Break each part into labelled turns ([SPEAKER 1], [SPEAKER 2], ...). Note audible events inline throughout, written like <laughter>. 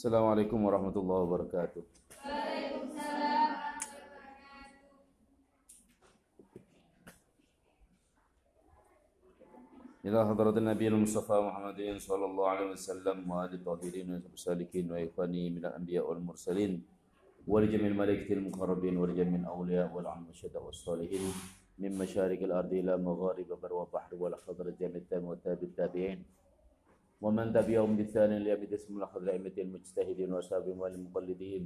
[SPEAKER 1] Assalamualaikum warahmatullahi wabarakatuh. إلى حضرة النبي المصطفى محمد صلى الله عليه وسلم وآل الطاهرين والسالكين وإخواني من الأنبياء والمرسلين ولجميع الملائكة المقربين ولجميع الأولياء والعلم والشهداء والصالحين من مشارق الأرض إلى مغارب بر وبحر حضرة جميع التابعين ومن تبعهم بإحسان إلى يوم الدين ثم أئمة المجتهدين وأصحابهم والمقلدين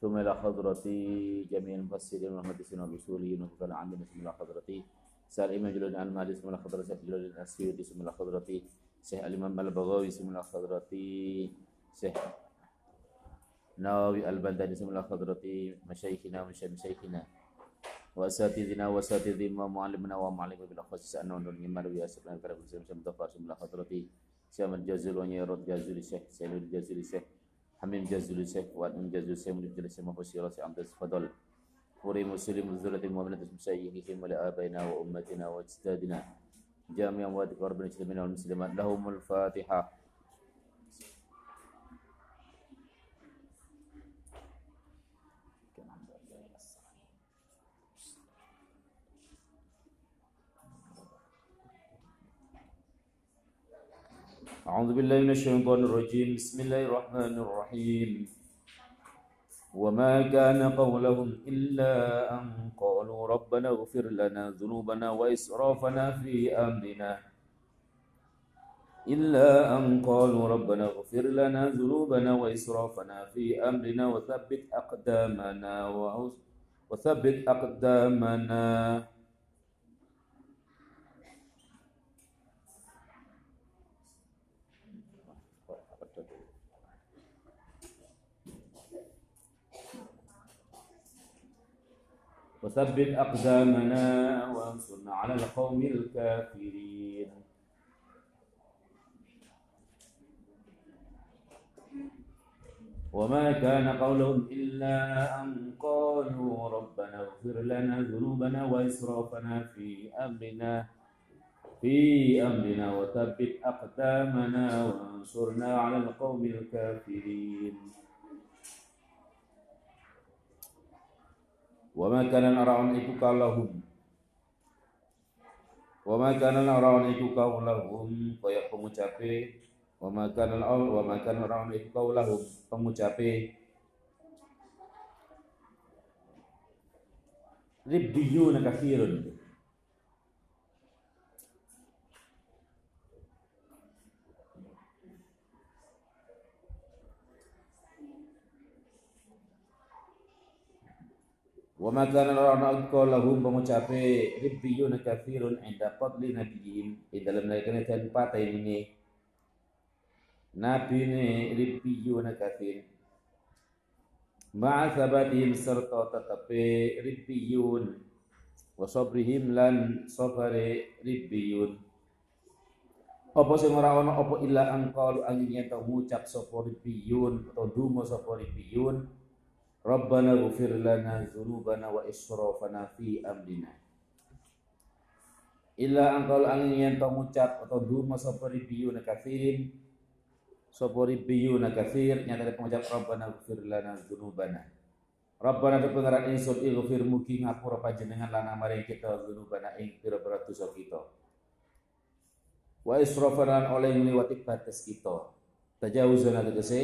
[SPEAKER 1] ثم إلى حضرة جميع المفسرين والمحدثين والأصوليين وكفى العاملين ثم إلى حضرة سال الإمام جلال المهدي ثم إلى حضرة شيخ جلال الأسيوطي ثم إلى حضرة شيخ الإمام البغوي ثم إلى حضرة شيخ نووي البنداني ثم إلى حضرة مشايخنا ومشايخنا وأساتذنا وأساتذة ومعلمنا ومعلمنا بالأخص سألنا ونرمي مروي أسفلنا كرم سيمشم دفار ثم إلى حضرة شام الجازل ونير الجازل الشيخ سعيد الجازل الشيخ حميم جازل الشيخ وادم جازل الشيخ مجد الشيخ مفسيرة عبد الفضل وري مسلم الذرة المؤمنة مشايخهم ولآبائنا وأمتنا وأجدادنا جميعا وادك ربنا منا والمسلمات لهم الفاتحة. أعوذ بالله من الشيطان الرجيم. بسم الله الرحمن الرحيم. وما كان قولهم إلا أن قالوا ربنا اغفر لنا ذنوبنا وإسرافنا في أمرنا. إلا أن قالوا ربنا اغفر لنا ذنوبنا وإسرافنا في أمرنا وثبت أقدامنا وثبت أقدامنا. وثبت أقدامنا وانصرنا على القوم الكافرين وما كان قولهم إلا أن قالوا ربنا اغفر لنا ذنوبنا وإسرافنا في أمرنا في أمرنا وثبت أقدامنا وانصرنا على القوم الكافرين Wa ma kana narawan itu kalahum. Wa ma kana narawan itu kaulahum kaya pengucape. Wa ma kana wa ma kana narawan itu kaulahum pengucape. Ribbiyuna kathirun Wa ma kana rana lahum pengucape ribbiyun kathirun inda fadli nabiyyin di dalam naikkan tempat ini. Nabi ne ribbiyun kathir. Ma'a sabatihim serta tetapi ribbiyun. Wa sabrihim lan sabare ribbiyun. Apa sing ora ana apa illa angkalu angin yen ngucap sapa ribbiyun atau dungo sapa ribbiyun Ghufir lana dzunubana wa israfana fi amrina. Illa angkal angin yang tau ngucap atau duma sapa ribiyuna kafirin sapa ribiyuna kafir nyata ada pengucap Rabbana ghufir lana dzunubana. Rabbana tu pengaran ingsun ighfir mugi ngapura panjenengan lana maring kita dzunubana ing pira-pira dosa kita. Wa israfana oleh ngliwati batas kita. Tajawuzana tegese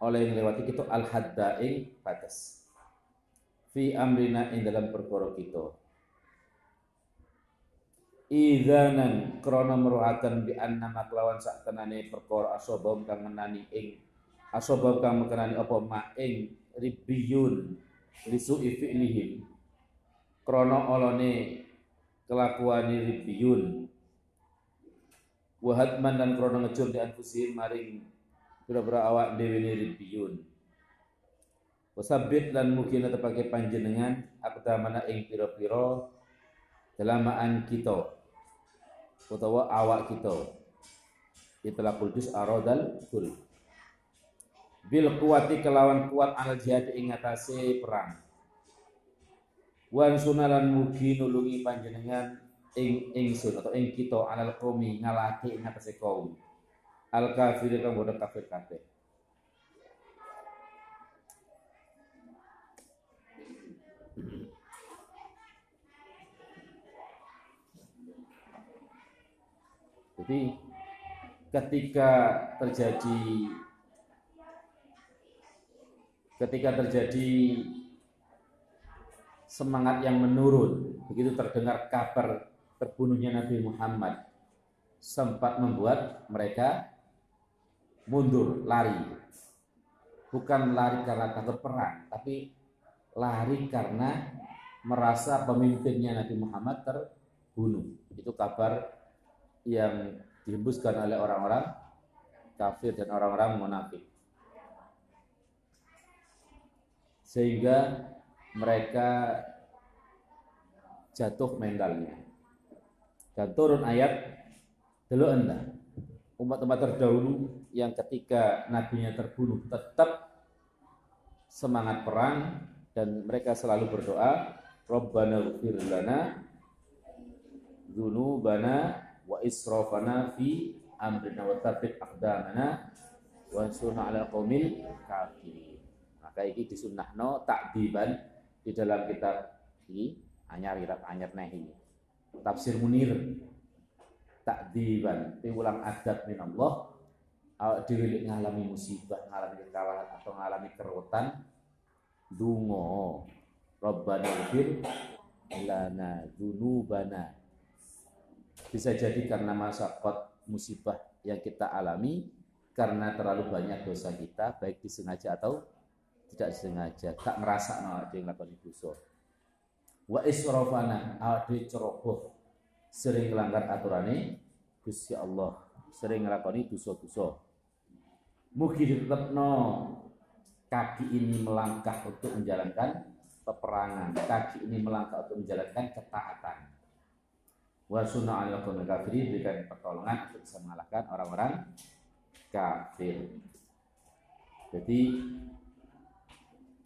[SPEAKER 1] oleh melewati kita al hadda ing batas. Fi amrina ing dalam perkara kita. Idzanan krana meruhaken bi anna maklawan sak tenane perkara asobom kang menani ing. Asobom kang mengenani apa? Ma ing ribiyun lisu fi'lihim. Krana olone kelakuane ribiyun. Wahatman dan krana ngecur di anfusihim maring pira-pira awak dhewe ni ribiyun Wasabit lan mungkin pakai panjenengan akta mana ing pira-pira dalamaan kita. Utawa awak kita. Itulah kultus arodal kul. Bil kuwati kelawan kuat al jihad ing atase perang. Wan sunalan mugi nulungi panjenengan ing ingsun atau ing kita alal qaumi ngalake ing atase kaum al kan kafir kang bodo kafir kabeh Jadi ketika terjadi ketika terjadi semangat yang menurun, begitu terdengar kabar terbunuhnya Nabi Muhammad sempat membuat mereka mundur, lari. Bukan lari karena takut perang, tapi lari karena merasa pemimpinnya Nabi Muhammad terbunuh. Itu kabar yang dihembuskan oleh orang-orang kafir dan orang-orang munafik. Sehingga mereka jatuh mentalnya. Dan turun ayat dulu anda umat-umat terdahulu yang ketika nabinya terbunuh tetap semangat perang dan mereka selalu berdoa Rabbana ghfir lana dzunubana wa israfana fi amrina wa tsabbit aqdamana wa ansurna ala qaumil kafirin. Maka ini disunnahno takdiban di dalam kitab ini anyar kitab anyar nahi. Tafsir Munir takdiban ulang adab min Allah dhewe ngalami musibah, ngalami kekalahan atau ngalami kerutan dungo Rabbana ghfir lana dzunubana bisa jadi karena masakot musibah yang kita alami karena terlalu banyak dosa kita baik disengaja atau tidak disengaja. Tak ngerasa no ada yang lakukan dosa. Wa israfana ade ceroboh. Sering melanggar aturannya Gusti Allah. Sering ngelakoni dosa-dosa mugi no kaki ini melangkah untuk menjalankan peperangan. Kaki ini melangkah untuk menjalankan ketaatan. Wa sunnah ala kafirin berikan pertolongan untuk bisa mengalahkan orang-orang kafir. Jadi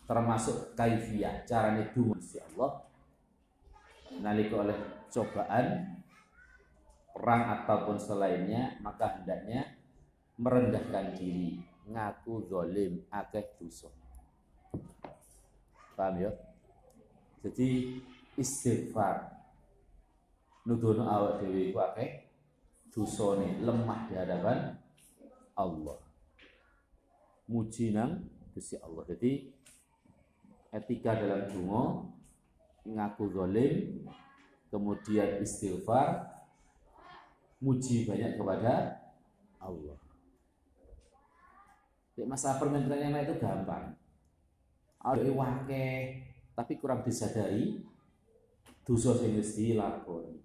[SPEAKER 1] termasuk kaifiyah caranya dungu si Allah nalika oleh cobaan perang ataupun selainnya maka hendaknya merendahkan diri ngaku zalim akeh dosa paham ya jadi istighfar nuduhno awak dhewe iku akeh dosane lemah di hadapan Allah. Muji nang Gusti Allah. Jadi etika dalam donga ngaku zalim, kemudian istighfar, muji banyak kepada Allah. Di masa permintaan yang lain itu gampang. Ada wake, tapi kurang disadari dosa sing wis dilakoni.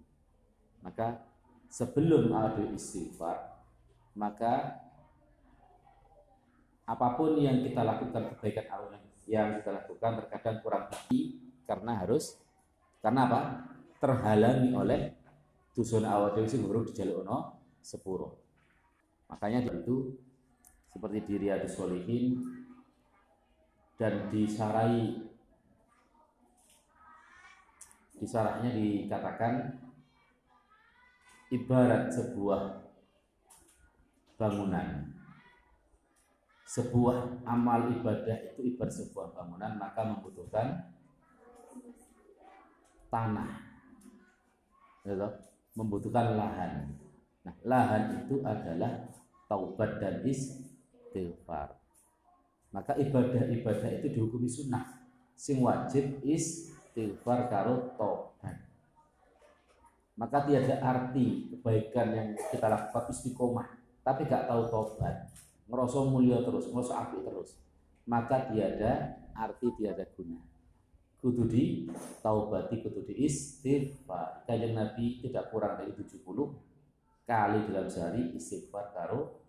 [SPEAKER 1] Maka sebelum ada istighfar, maka apa pun yang kita lakukan kebaikan Allah yang kita lakukan terkadang kurang hati karena harus karena apa? terhalangi oleh dusun awal dewi sing buruk dijalukno sepuro. Makanya itu seperti di Riyadus Solihin dan disarai di sarahnya dikatakan ibarat sebuah bangunan. Sebuah amal ibadah itu ibarat sebuah bangunan maka membutuhkan tanah. Membutuhkan lahan. Nah, lahan itu adalah taubat dan istighfar. Maka ibadah-ibadah itu dihukumi sunnah. Sing wajib istighfar karo tobat maka tiada arti kebaikan yang kita lakukan istiqomah. Tapi gak tahu tobat ngerasa mulia terus ngerasa api terus. Maka tiada arti tiada guna. Kudu di taubati kudu di istighfar. Kajian Nabi tidak kurang dari 70 kali dalam sehari istighfar karo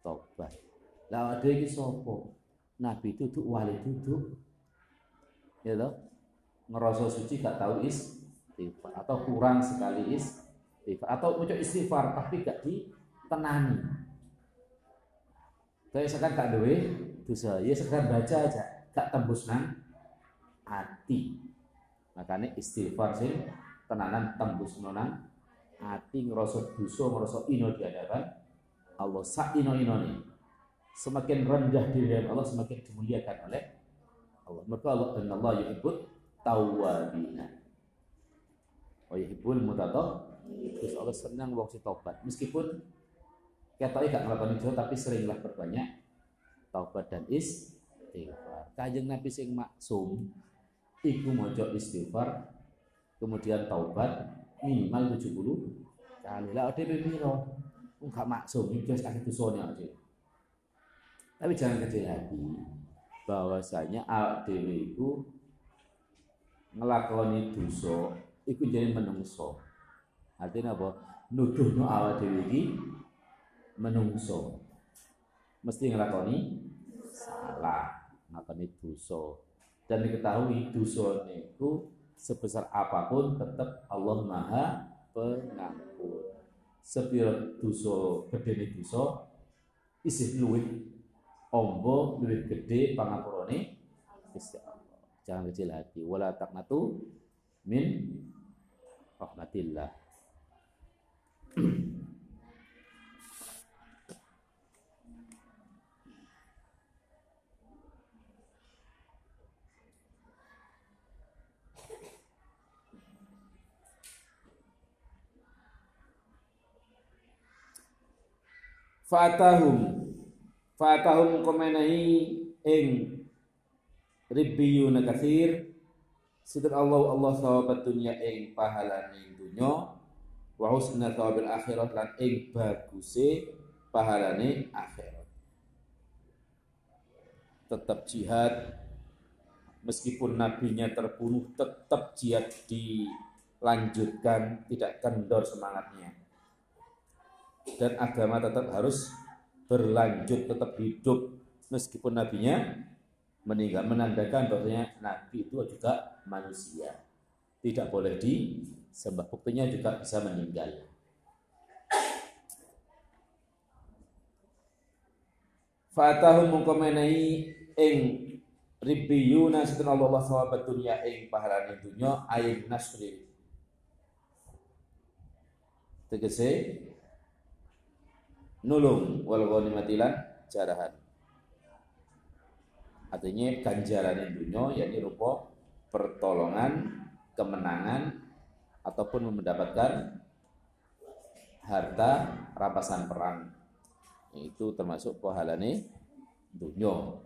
[SPEAKER 1] tobat lah ada ini sopo Nabi tuh wali duduk. Ya loh ngerasa suci gak tahu is atau kurang sekali istighfar. Atau ucap istighfar tapi gak ditenani kayak sekarang gak duwe dosa. Ya sekarang baca aja. Gak tembus nang hati makanya istighfar sih tenanan tembus nonang hati ngerosot dosa ngerosot ino di hadapan Allah. Sak ino ino nih semakin rendah diri Allah semakin dimuliakan oleh Allah maka Allah dan Allah yuhibbut tawabina wa yuhibbul Terus Allah senang si taubat. Meskipun kita gak ngelakoni dosa tapi seringlah berbanyak taubat dan istighfar. Kanjeng Nabi sing maksum iku maca istighfar kemudian taubat minimal 70 kali. Lah ade piro? Enggak maksum, wis akeh dosane ade. Tapi jangan kecil hati bahwasanya awak dhewe iku ngelakoni dosa iku jadi menungso. Artinya apa? Nuduhno awak dhewe iki menungso mesti ngelakoni salah ngelakoni dosa dan diketahui dosa itu sebesar apa pun tetap Allah Maha Pengampun sepira dosa gede dosa isih luwih ombo luwih gede pangapurane Gusti Allah. Jangan kecil hati. Wala taknatu min rahmatillah. Fatahum Fatahum komenahi ing Ribbiyuna kathir Sidr Allah Allah sahabat dunia ing pahalane dunya. Wa husna thawabil akhirat lan ing baguse pahalane akhirat. Tetap jihad. Meskipun nabinya terbunuh tetap jihad dilanjutkan tidak kendor semangatnya. Dan agama tetap harus berlanjut, tetap hidup meskipun nabinya meninggal menandakan bahwasanya nabi itu juga manusia. Tidak boleh disembah. Buktinya juga bisa meninggal. Fatahum mengkomenai ing ribiyuna setelah Allah sahabat dunia ing pahalane dunia ayin nasri tegese nulung wal ghanimatilan jarahan. Artinya ganjaran dunia yakni rupa pertolongan kemenangan ataupun mendapatkan harta rampasan perang. Itu termasuk pahalane dunia.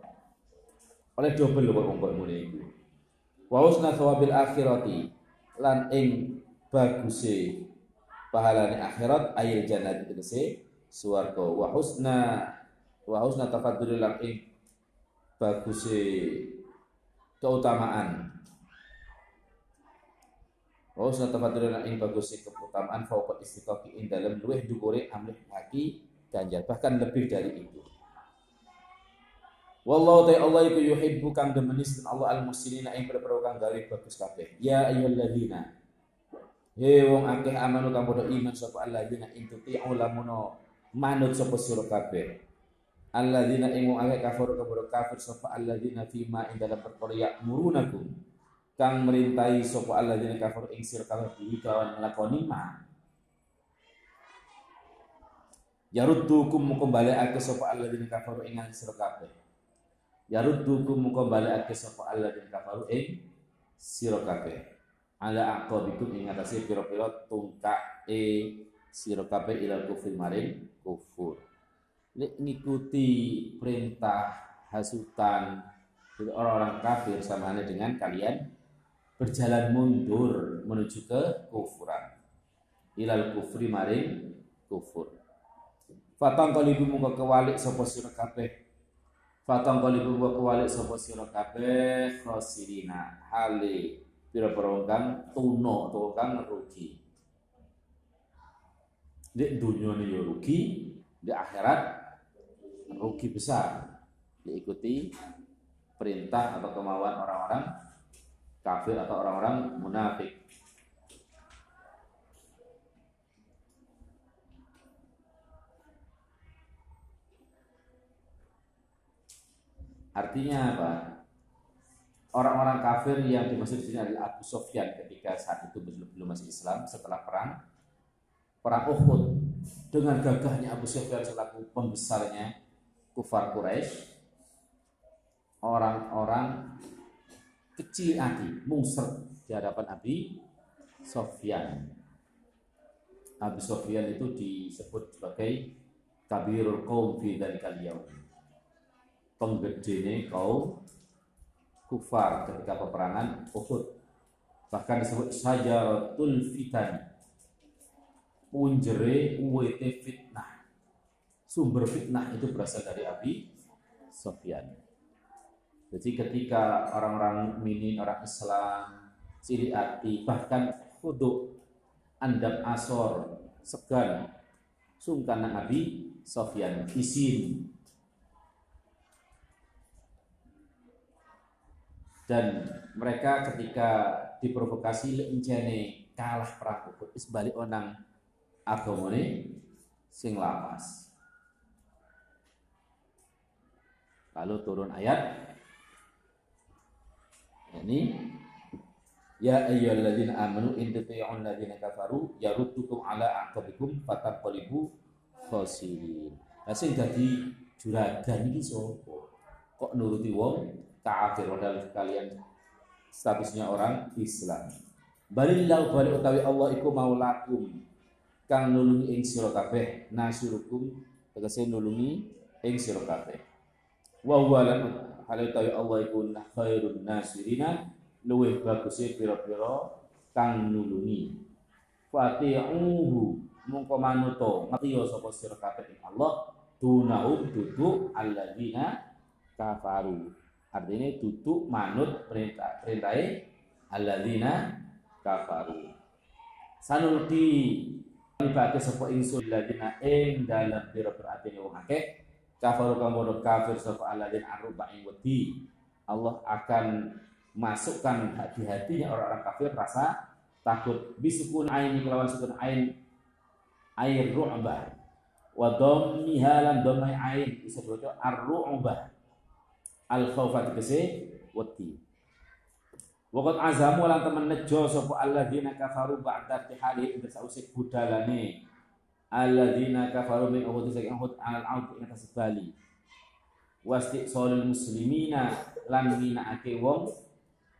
[SPEAKER 1] Oleh double kok wong mulai itu wa husna thawabil akhirati lan ing baguse pahalane akhirat ayil jannati tegese suwarga wa husna. Wa husna tafaddulil ing baguse keutamaan. Wa husna tafaddulil ing baguse keutamaan fauqa istiqaqi ing dalam luweh dukure amlih haki ganjar bahkan lebih dari itu. Wallahu ta'ala Allah iku yuhibbu kang demenis Allah al-muslimina ing perkara kang gawe bagus kabeh. Ya ayyuhalladzina. He wong akeh amanu kang padha iman sapa alladzina ing tuti'u lamuno manut sapa sira kabeh? Alladzina ing wong akeh kafir kabeh kafir sapa alladzina fima ing dalam perkara ya'murunakum. Kang merintahi sapa alladzina kafir ing sira kabeh bihi kawan nglakoni ma. Yaruddukum kembali ake sapa alladzina kafaru ing sira kabeh. Yaruddukum kembali ake sapa alladzina kafaru ing sira kabeh. Ala aqabikum ing atase pira-pira tungkak e sira kabeh ilal kufri maring kufur. Lek ngikuti perintah hasutan orang-orang kafir sama dengan kalian berjalan mundur menuju ke kufuran. Ilal kufri maring kufur. Fatang kalibu muka kewalik sapa sira kabeh. Fatang kalibu muka kewalik sapa sira kabeh khosirina hale pira-pira tuno atau kang rugi di dunia ini rugi, di akhirat rugi besar. Diikuti perintah atau kemauan orang-orang kafir atau orang-orang munafik. Artinya apa? Orang-orang kafir yang dimaksud di sini adalah Abu Sofyan ketika saat itu belum, belum masih Islam setelah perang perang Uhud dengan gagahnya Abu Sufyan selaku pembesarnya kufar Quraisy orang-orang kecil hati mungsert di hadapan Abi Sofyan Abu Sufyan itu disebut sebagai kabirul kaum fi dzalikal yaum. Penggedene kaum kufar ketika peperangan Uhud. Bahkan disebut sajaratul fitan. Punjere uwete fitnah. Sumber fitnah itu berasal dari Abi Sufyan. Jadi ketika orang-orang minin, orang Islam, ciri hati, bahkan khudu, andap asor, segan, sungkan Nabi Sofyan, isin. Dan mereka ketika diprovokasi lencene kalah perang Uhud, balik onang agamane sing lapas. Lalu turun ayat ini Ya ayyuhalladzina amanu in tuti'un ladzina kafaru yaruddukum ala aqabikum fataqalibu khasirin. Lah sing dadi juragan iki sapa? Kok nuruti wong kafir padahal kalian statusnya orang Islam. Balillahu bali utawi Allah iku maulakum kang nulungi ing sira kabeh. Nasirukum tegese nulungi ing sira kabeh. Wa huwa lan utawi Allah iku khairun nasirina luwih bagusé pira-pira kang nulungi. Fati'uhu mungko manuto ngatiya sapa sira kabeh Allah dunau duduk alladzina kafaru. Artinya duduk manut perintah perintahe alladzina kafaru. Sanulki Ibate sapa ingsun alladzina ing dalem pira-pira atine wong akeh. Kafaru kang kafir sapa alladzina aruba ing wedi. Allah akan masukkan hati-hatinya orang-orang kafir rasa takut. Bisukun ain kelawan sukun ain. Air ru'bah. Wa dhammiha lan dhammai ain. Disebut ar-ru'bah. Al khaufat kese wati Waqat azamu lan temen nejo sapa alladzina kafaru ba'da tihali ing sause budalane. Alladzina kafaru min uhud saking uhud al aud ing atas bali. Wasti solil muslimina lan ake wong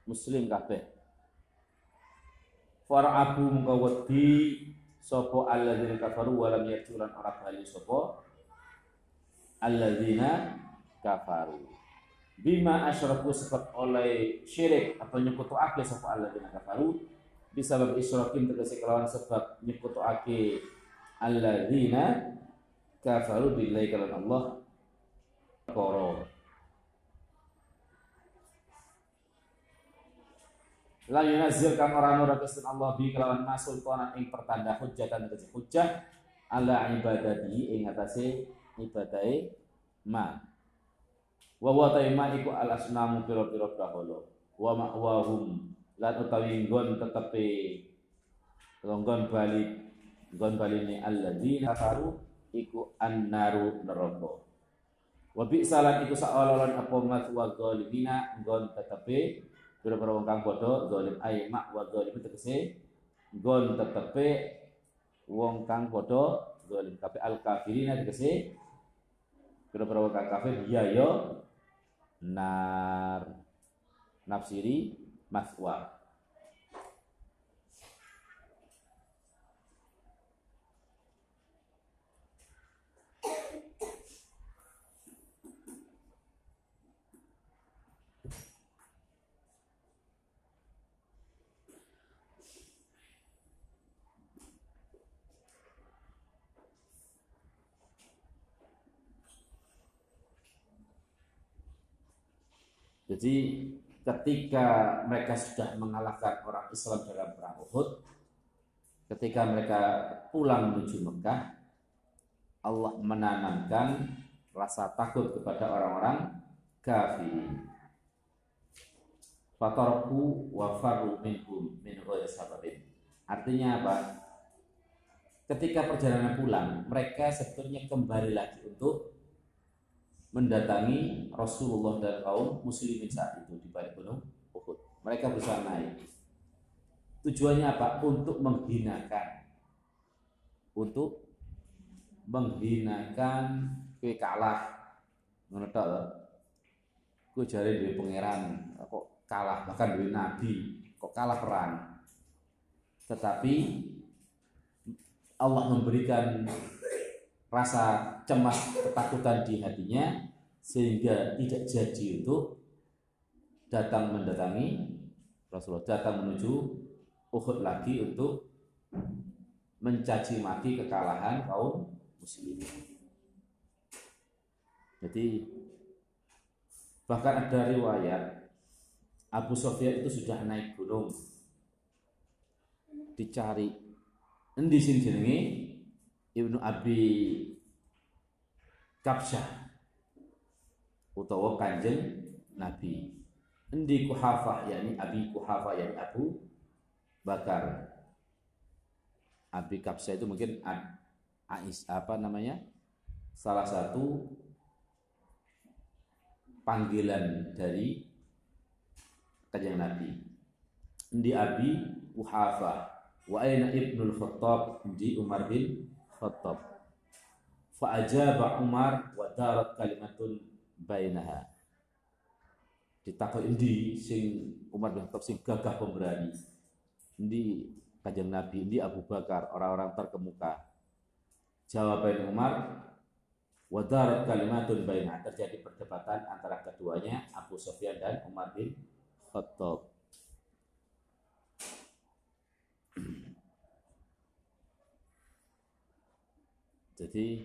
[SPEAKER 1] muslim kabeh. Fara'abu muka wedi Sopo alladzina kafaru walam yarjulan ora bali sopo alladzina kafaru bima asyraku sebab oleh syirik atau nyekutuake sopo alladzina kafaru bisa bab isyrakim tegese kelawan sebab nyekutuake alladzina kafaru billahi kalan Allah koro La yunazzilkan orang ora Gusti Allah bi kelawan masul konan ing pertanda hujjah dan tegese hujjah ala ibadati ing atase ibadahe ma. Wa wa taima iku al asnamu pira-pira baholo. Wa ma'wahum lan utawi nggon tetepe nggon bali nggon baline alladzina kafaru iku annaru neraka. Wa bi salat iku saololan apa matwa zalimina nggon tetepe Pira-pira wong kang padha zalim ay mak wa zalim tegese gon tetepe wong kang padha zalim tapi al kafirina tegese pira-pira wong kang kafir ya yo nar nafsiri maswa Jadi ketika mereka sudah mengalahkan orang Islam dalam perang Uhud, ketika mereka pulang menuju Mekah, Allah menanamkan rasa takut kepada orang-orang kafir. Fatarku wa faru minhum min sababin. Artinya apa? Ketika perjalanan pulang, mereka sebetulnya kembali lagi untuk mendatangi Rasulullah dan kaum muslimin saat itu di balik gunung Uhud. Mereka berusaha naik. Tujuannya apa? Untuk menghinakan. Untuk menghinakan kue kalah. Menurut Ku jari dari pangeran kok kalah bahkan dari nabi kok kalah perang. Tetapi Allah memberikan rasa cemas ketakutan di hatinya sehingga tidak jadi untuk datang mendatangi Rasulullah datang menuju Uhud lagi untuk mencaci maki kekalahan kaum muslimin. Jadi bahkan ada riwayat Abu Sofyan itu sudah naik gunung dicari endi sing Ibnu Abi Kapsyah utawa Kanjeng Nabi. Endi Kuhafah yakni Abi Kuhafah yakni Abu Bakar. Abi Kapsyah itu mungkin Ais apa namanya? Salah satu panggilan dari Kanjeng Nabi. Endi Abi Kuhafah wa aina ibnul khattab di Umar bin Khattab. Fa ajaba Umar wa darat kalimatun bainaha. Ditakut endi sing Umar bin Khattab sing gagah pemberani? Endi kanjeng Nabi endi Abu Bakar orang-orang terkemuka? Jawaban Umar wa darat kalimatun bainaha. Terjadi perdebatan antara keduanya Abu Sufyan dan Umar bin Khattab Jadi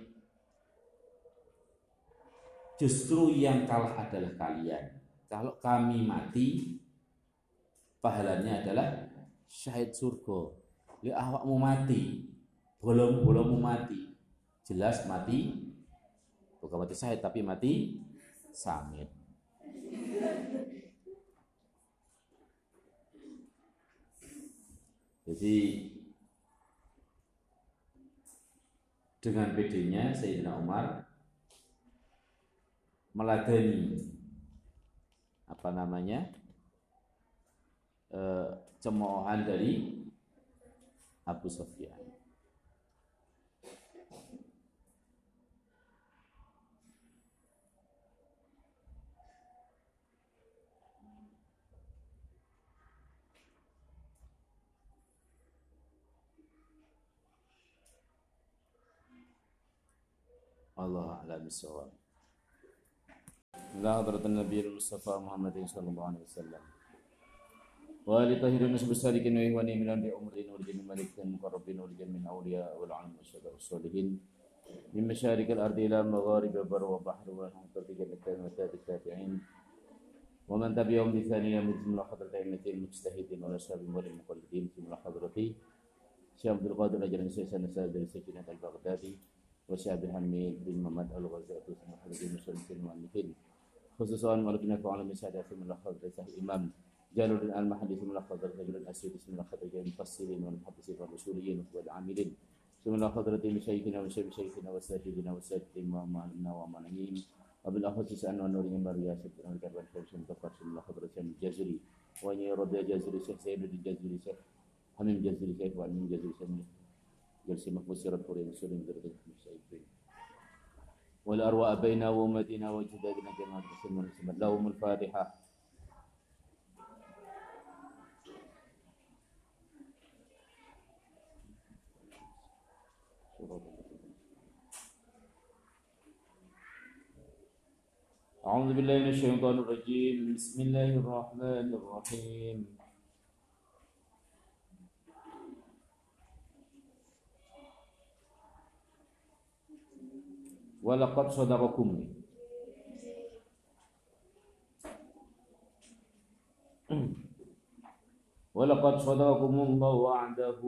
[SPEAKER 1] justru yang kalah adalah kalian. Kalau kami mati, pahalanya adalah syahid surga. Li awakmu mati, bolong-bolongmu mati. Jelas mati, bukan mati syahid tapi mati samit. Jadi dengan bedanya Sayyidina Umar meladeni apa namanya e, cemoohan dari Abu Sufyan. Allah a'lam bishawab. Ila hadratin Nabi Mustafa Muhammad sallallahu alaihi wasallam. Wa li tahirin nasb salikin wa ihwani min amri umrin wa jami malikin muqarrabin wa jami min awliya wal alim wa syada salihin min masyarik al ardi ila magharib bar wa bahr wa hamtati jannatan wa tabi tabi'in wa man tabi'ahum bi thaniya min jumlah hadratin mujtahidin wa ashabi wa وشعبها من بالممات الغزاة والمحرج المسلمين المؤلفين خصوصا ولكن في عالم سعد في ملخص رسالة الإمام جلال الدين المحدث ملخص الرجل الأسود بسم الله خضر المفسرين والمحدثين والرسوليين والعاملين بسم الله حضرة مشايخنا وشيخ شيخنا وساتذتنا وساتذتنا ومعلمنا ومعلمين وبالأخص أن ونور إمبر يا سيدنا الكربان فرشن تقر بسم الله حضرة الجزري. وأن يرد الجزري شيخ سيد الجزري شيخ حميم الجزري شيخ وعلم الجزري شيخ جلسة مفسرة حوري مسلم برضي المسعيبين والأرواء بينا ومدينا وجدادنا جمال بسم الله لهم الفاتحة. أعوذ بالله من الشيطان الرجيم. بسم الله الرحمن الرحيم. ولقد صدقكم <clears throat> ولقد صدقكم الله وعده.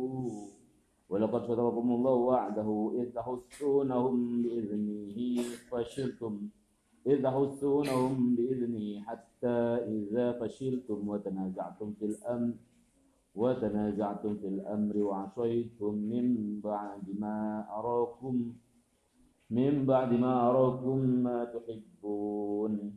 [SPEAKER 1] ولقد صدقكم الله وعده. إذ تحسونهم بإذنه فشلتم. إذ تحسونهم بإذنه حتى إذا فشلتم وتنازعتم في الأمر وتنازعتم في الأمر وعصيتم من بعد ما أراكم. من بعد ما أراكم ما تحبون.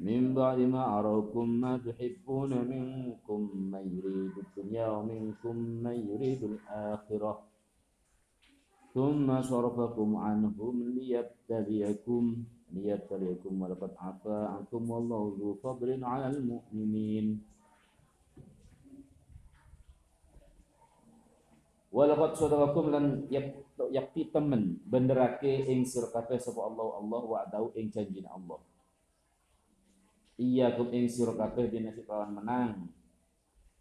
[SPEAKER 1] من بعد ما أراكم ما تحبون منكم من يريد الدنيا ومنكم من يريد الآخرة. Thumma sarafakum anhum liyabtaliyakum liyabtaliyakum wa laqad afa ankum wallahu dzu fadlin 'alal mu'minin. Walaqad sadaqakum lan yakti temen benderake ing sir kabeh sapa Allah Allah wa'dahu ing janjine Allah. Iyakum ing sir kabeh dene kelawan menang,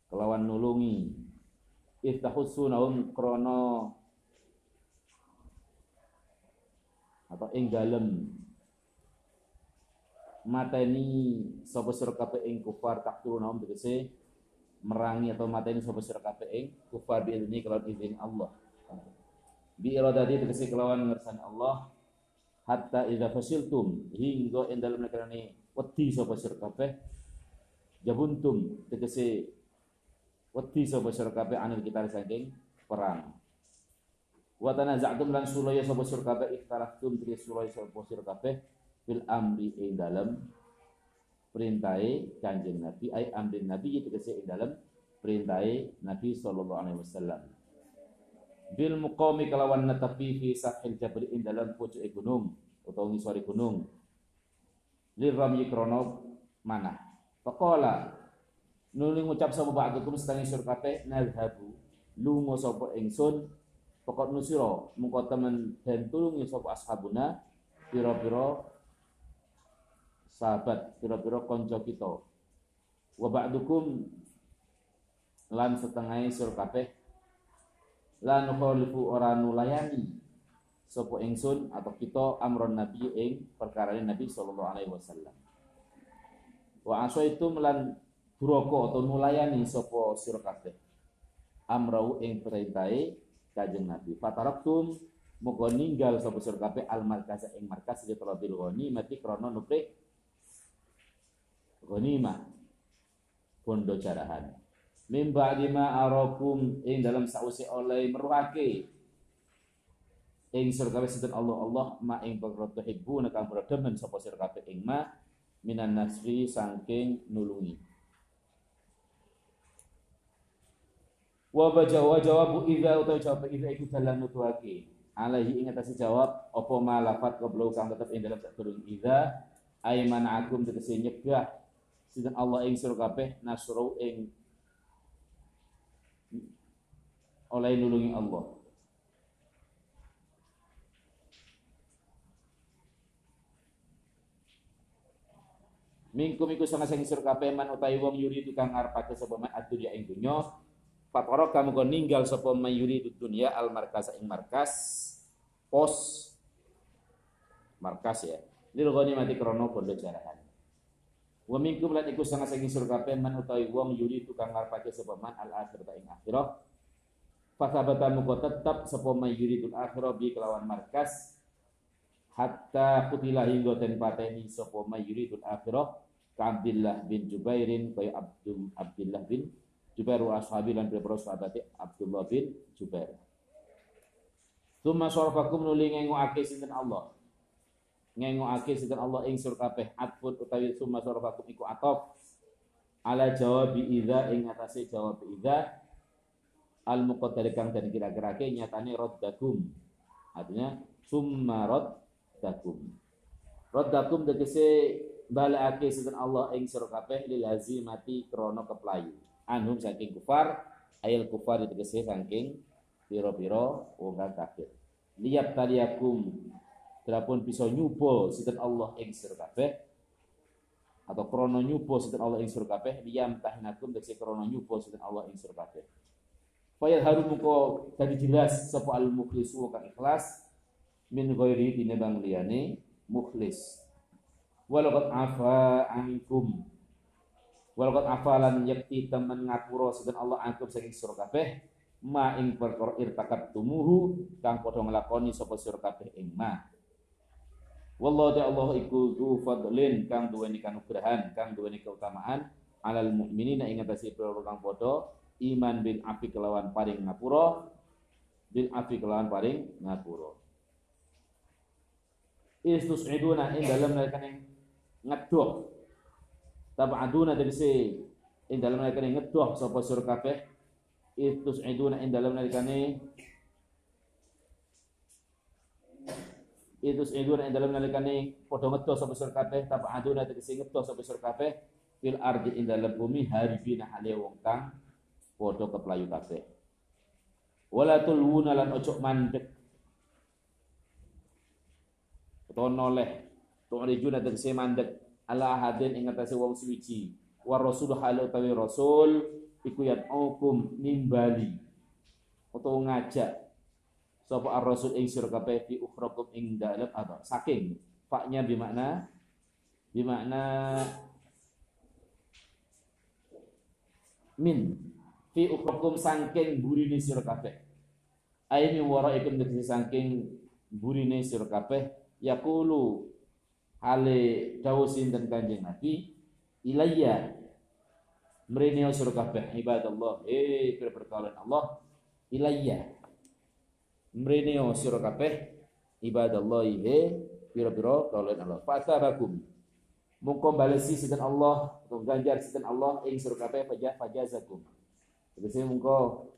[SPEAKER 1] kelawan nulungi. Iftahussunahum krono. Atau ing dalem mateni sapa sira kabeh ing kufar takturunahum tegese merangi atau mateni sapa sira kabeh ing kufar bi ini kelawan izin Allah. Bi iradati tegese kelawan ngersani Allah hatta idza fasiltum hingga ing dalem nekarane wedi sapa sira kabeh jabuntum tegese wedi sapa sira kabeh anil kita saking perang. Wa tanaza'tum lan sulaya sapa sira kabeh ikhtalaftum tegese sulaya sapa sira kabeh fil amri ing dalem perintahe Kanjeng Nabi ai amrin Nabi itu kese ing dalam perintahe Nabi sallallahu alaihi wasallam. Bil muqami kalawan natapi fi sahil jabal ing dalam pucuk gunung utawa ngisori gunung. Liram krono mana? Faqala nuli ngucap sapa ba'dukum setengah sur kabeh nadhabu lunga sapa ingsun pokok nusira mungko temen dan tulungi sapa ashabuna pira-pira sahabat pira-pira kanca kita. Wa ba'dukum lan setengah sur kabeh. Lan khalifu ora nulayani sapa ingsun atau kita amron nabi ing perkara Nabi sallallahu alaihi wasallam. Wa itu melan duraka atau nulayani sapa sira kabeh. Amrau ing perintahe Kanjeng Nabi. Fataraktum muga ninggal sapa sira kabeh al markas ing markas li talabil ghani mati krana nuprik ghanimah bondo jarahan. Mimba lima arakum ing dalam sausi oleh meruake ing surga sinten Allah Allah ma ing perkara tuhibbuna kang demen sapa sira kabeh ing ma minan nasri saking nulungi wa bajawa jawabu idza utawa jawab idza iku dalan nutuake alaihi ing atase jawab apa ma lafat qablau kang tetep ing dalam sadurung idza ayman akum tegese nyegah sinten Allah ing sira kabeh nasru ing oleh nulungi Allah. Mingkum iku sama sing sira kabeh man utawi wong yuri tukang ngarepake sapa man adunya ing dunya. Fatara kamu kon ninggal sapa man yuri dunya al markas ing markas pos markas ya. Lil mati krono bondo jarahan. Wa minkum lan iku sangat saking sur kabeh man utawi wong yuri tukang ngarepake sapa man al akhirah ing akhirah. Fasabata muko tetap sapa man yuri tul akhirah bi kelawan markas hatta kutila hingga den pateni sapa man yuri tul akhirah ka Abdullah bin Jubairin kaya Abdul Abdullah bin Jubair wa ashabi lan pira sahabat Abdullah bin Jubair. Tuma sorfakum nuli ngengokake sinten Allah? Ngengokake sinten Allah ing sur kabeh atfun utawi summa sarafakum iku atof? Ala jawab idza ing atase jawab idza al muqaddar kang dan kira-kira ke nyatane raddakum. Artinya summa raddakum. Raddakum tegese balake sinten Allah ing sur kabeh lil hazimati krana keplayu anhum saking kufar ayat kufar tegese saking pira-pira wong kafir liyab taliyakum Berapun bisa nyubo sinten Allah ing sira kabeh atau krono nyubo sinten Allah ing sira kabeh liyam tahinakum tegese krono nyubo sinten Allah ing sira kabeh. Fayal harum muko tadi jelas sapa al mukhlisu kang ikhlas min ghairi tinebang liyane mukhlis. Walakat afa ankum Walakat afalan yakti temen ngapura sinten Allah ankum saking sira kabeh ma ing perkara irtakat tumuhu kang padha nglakoni sapa sira kabeh ing ma Wallahu ta'ala Allah iku du fadlin kang duweni kanugrahan, kang duweni keutamaan alal mukminina ing atase pira kang padha iman bil afi kelawan paring ngapura bil afi kelawan paring ngapura. Istus'iduna ing dalem nalika ing ngedoh tab'aduna tegese ing dalem nalikane ngedoh sapa sira kabeh. Itus iduna ing dalem nalikane itus iduna ing dalem nalikane padha ngedoh sapa sira kabeh. Tab'aduna tegese ngedoh sapa sira kabeh. Fil ardi ing dalem bumi haribina hale wong kang padha keplayu kabeh. Wala tulwuna lan ojo mandek utawa noleh tu'rijuna tegese mandek ala hadin ing atase wong suwiji wa rasul hal utawi rasul iku yad'ukum nimbali utawa ngajak sapa ar-rasul ing sira kabeh fi ukhrakum ing dalem apa? Saking. Faknya bimakna bimakna min. Fi ukhrakum saking burine sira kabeh. Aini waraikum tegese saking burine sira kabeh. Yaqulu hale dawuh sinten Kanjeng Nabi? Ilayya. Mrene sur kabeh ibadallah. Eh perkara Allah. Ilayya. Mrene sur kabeh ibadallah eh pira-pira kaulan Allah. Fatabakum mungko balesi sinten Allah atau ganjar sinten Allah ing sur kabeh faja fajazakum. Tegese mungko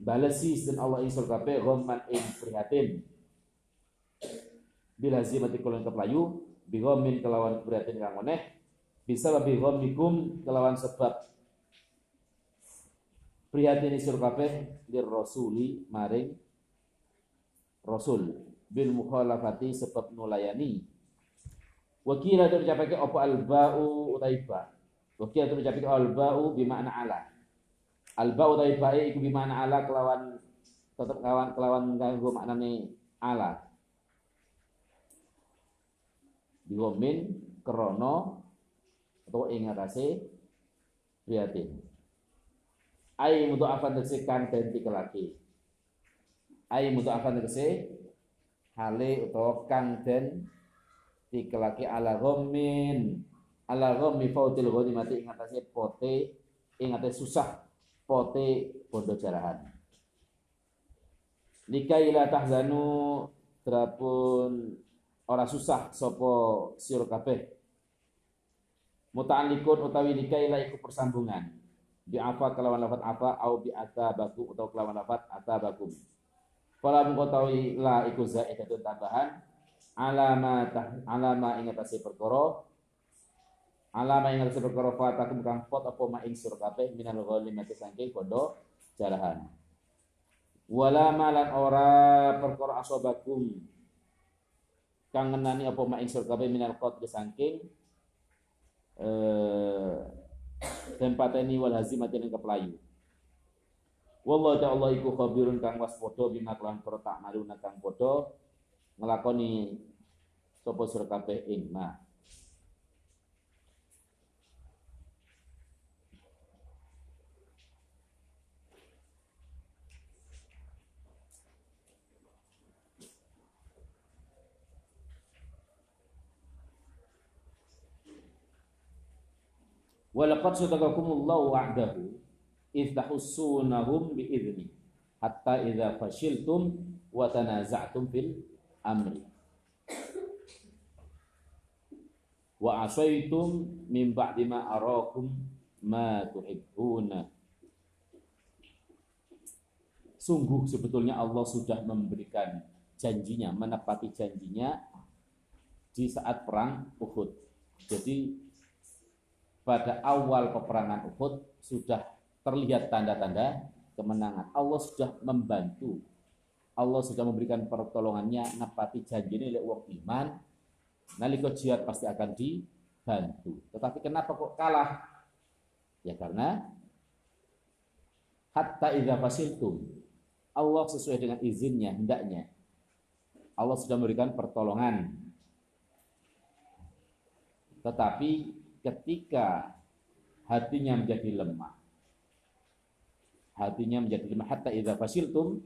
[SPEAKER 1] balesi sinten Allah ing sur kabeh ghamman ing prihatin. Bil hazimati kulun keplayu bihomin kelawan keberatan kang meneh bisa lebih homikum kelawan sebab. Prihatin isur kabeh dir rasuli maring rasul. Bil mukhalafati sebab nulayani. Wakila itu dicapai apa? Al ba'u utaiba wakila itu dicapai al ba'u ala. Al ba'u utaiba iku bimakna ala kelawan tetap kelawan kelawan ganggu maknane ala diwomin krono atau ing atase prihatin. Ai afan tegese kang den tikelake ai afan tegese hale utawa kang den tikelake ala ghammin ala ghammi fautil ghanimati ing atase pote ing atase susah pote bondo jarahan. Nikaila tahzanu terapun ora susah sapa sira kabeh. Muta'alliqun utawi nikaila iku persambungan. Bi apa kelawan lafat apa au bi atabaku utawa kelawan lafat atabakum Fala mengetahui la iku zaidatun tambahan. Alama alama ing atase perkara. Alama ing atase perkara fatakum kang pot apa ma ing sur kabeh minal ghalimati saking kondo jarahan wala malan ora perkara asobakum kang ngenani apa mak insur kabeh minal qatl saking eh tempateni wal hazimati ning keplayu Wallahu ta'ala iku khabirun kang waspada bima kelan perta maluna kang padha nglakoni sapa sira kabeh ing ma Walaqad sadaqakumullahu wa'dahu idh tahussunahum bi'idzni hatta idza fashiltum wa tanaza'tum fil amri wa asaitum min ba'di ma arakum ma tuhibbuna Sungguh sebetulnya Allah sudah memberikan janjinya, menepati janjinya di saat perang Uhud. Jadi pada awal peperangan Uhud sudah terlihat tanda-tanda kemenangan. Allah sudah membantu. Allah sudah memberikan pertolongannya nepati janji ini oleh uang iman. Nalika jihad pasti akan dibantu. Tetapi kenapa kok kalah? Ya karena hatta idza fasiltum Allah sesuai dengan izinnya hendaknya Allah sudah memberikan pertolongan tetapi ketika hatinya menjadi lemah hatinya menjadi lemah. Hatta idza fasiltum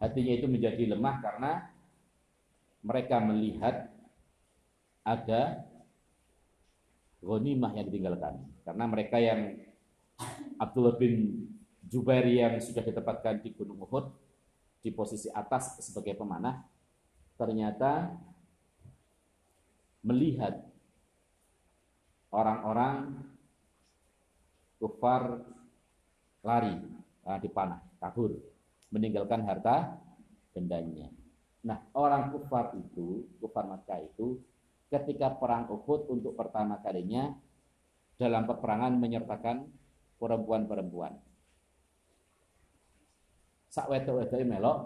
[SPEAKER 1] hatinya itu menjadi lemah karena mereka melihat ada ghanimah yang ditinggalkan. Karena mereka yang Abdullah bin Jubair yang sudah ditempatkan di Gunung Uhud di posisi atas sebagai pemanah ternyata melihat
[SPEAKER 2] orang-orang kufar lari uh, dipanah, kabur, meninggalkan harta bendanya. Nah, orang kufar itu, kufar Makkah itu ketika perang Uhud untuk pertama kalinya dalam peperangan menyertakan perempuan-perempuan. Sak wedok-wedok melok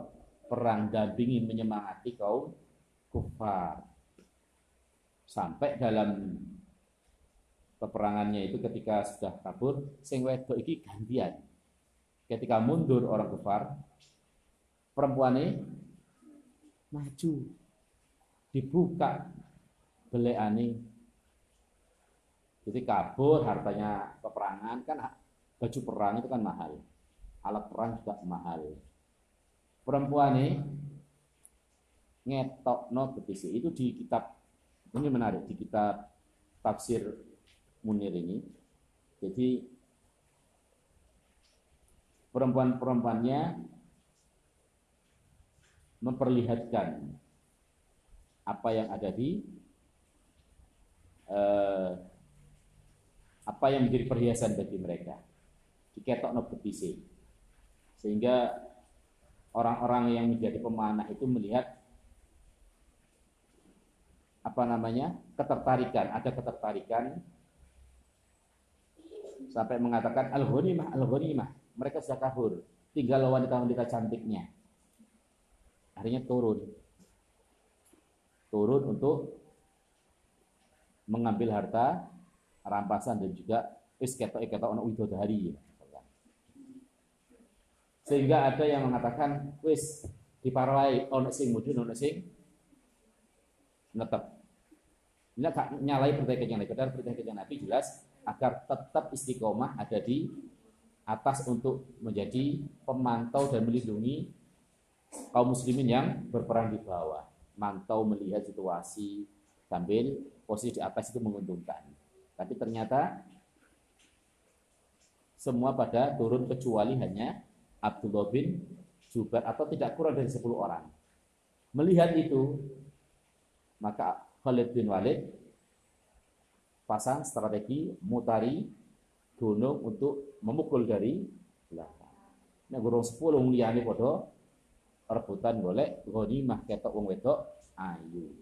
[SPEAKER 2] perang dampingi menyemangati kaum kufar. Sampai dalam peperangannya itu ketika sudah kabur, sing wedok iki gantian. Ketika mundur orang kufar, perempuan ini maju dibuka beleani jadi kabur hartanya peperangan kan baju perang itu kan mahal. Alat perang juga mahal. Perempuan ini ngetok no betisi itu di kitab ini menarik di kitab tafsir Munir ini jadi perempuan-perempuannya memperlihatkan apa yang ada di eh, apa yang menjadi perhiasan bagi mereka. Diketok no betisi sehingga orang-orang yang menjadi pemanah itu melihat apa namanya ketertarikan ada ketertarikan sampai mengatakan al ghanimah al ghanimah mereka sudah kabur. Tinggal wanita-wanita cantiknya. Akhirnya turun. Turun untuk mengambil harta rampasan dan juga wis ketok ketok ono widodari. Sehingga ada yang mengatakan wis diparai ono sing mudun ono sing netep ini gak nyalai perintah yang Nabi. Perintah yang Nabi jelas agar tetap istiqomah ada di atas untuk menjadi pemantau dan melindungi kaum muslimin yang berperang di bawah, mantau melihat situasi sambil posisi di atas itu menguntungkan. Tapi ternyata semua pada turun kecuali hanya Abdullah bin Jubair atau tidak kurang dari 10 orang. Melihat itu, maka Khalid bin Walid pasang strategi mutari gunung untuk memukul dari belakang. Nah, gurung 10 liyane padha rebutan golek ghanimah ketok wong wedok ayu.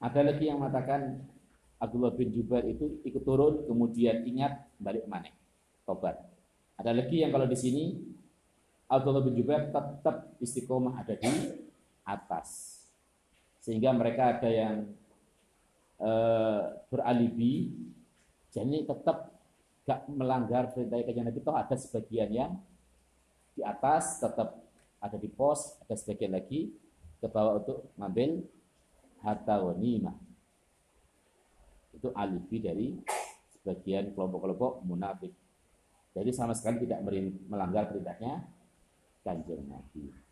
[SPEAKER 2] Ada lagi yang mengatakan Abdullah bin Jubair itu ikut turun kemudian ingat balik mana tobat. Ada lagi yang kalau di sini Abdullah bin Jubair tetap istiqomah ada di atas. Sehingga mereka ada yang e, beralibi jadi tetap gak melanggar perintah kajian Nabi. Toh ada sebagian yang di atas tetap ada di pos ada sebagian lagi ke bawah untuk mengambil harta wanimah itu alibi dari sebagian kelompok-kelompok munafik. Jadi sama sekali tidak melanggar perintahnya kanjeng Nabi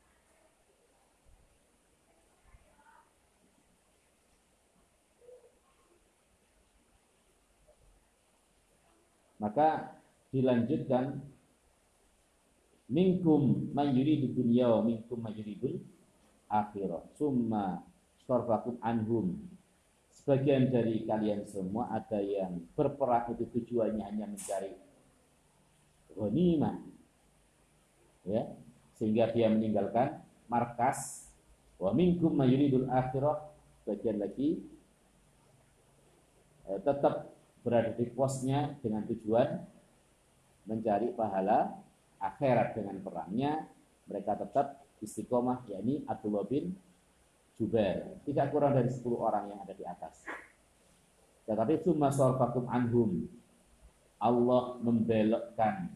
[SPEAKER 2] Maka dilanjutkan minkum mayuri di dunia wa minkum mayuridul akhirah. Summa sorfakum anhum. Sebagian dari kalian semua ada yang berperang itu tujuannya hanya mencari ghanimah. Ya, sehingga dia meninggalkan markas wa minkum mayuridul akhirah. Sebagian lagi eh, tetap berada di posnya dengan tujuan mencari pahala akhirat dengan perangnya mereka tetap istiqomah yakni Abdullah bin Jubair. Tidak kurang dari 10 orang yang ada di atas. Tetapi summa sorfakum anhum. Allah membelokkan.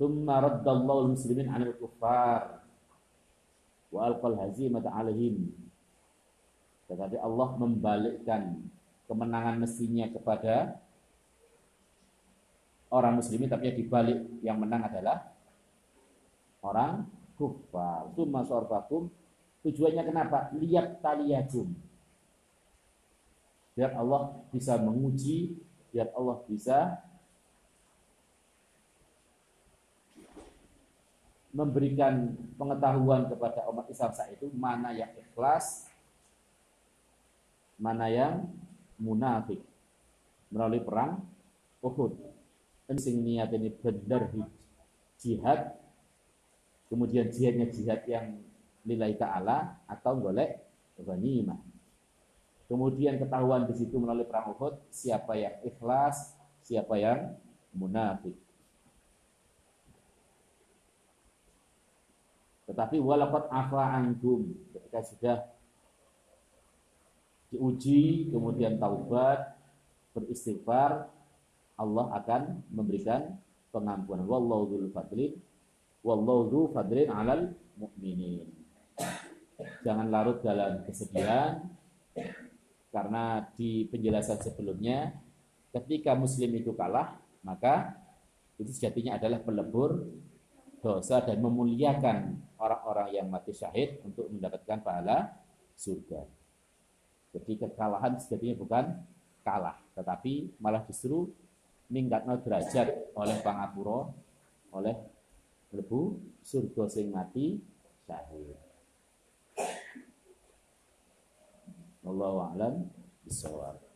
[SPEAKER 2] Summa raddallahu muslimin anil kuffar wa alqal hazimata alaihim. Tetapi Allah membalikkan kemenangan mestinya kepada orang muslimin tapi yang dibalik yang menang adalah orang kufar. Summa sorbakum tujuannya kenapa? Lihat taliyakum. Biar Allah bisa menguji, biar Allah bisa memberikan pengetahuan kepada umat Islam saat itu mana yang ikhlas, mana yang munafik melalui perang Uhud. Sing niat ini benar jihad, kemudian jihadnya jihad yang lillahi ta'ala atau golek ghanimah. Kemudian ketahuan di situ melalui perang Uhud siapa yang ikhlas, siapa yang munafik. Tetapi walaupun afa antum ketika sudah diuji kemudian taubat beristighfar Allah akan memberikan pengampunan wallahu dzul fadlin wallahu dzul fadlin 'alal mu'minin jangan larut dalam kesedihan karena di penjelasan sebelumnya ketika muslim itu kalah maka itu sejatinya adalah pelebur dosa dan memuliakan orang-orang yang mati syahid untuk mendapatkan pahala surga. Jadi kekalahan sejatinya bukan kalah, tetapi malah justru ningkatno derajat oleh pangapura oleh lebu surga sing mati syahid. Wallahu a'lam bishawab.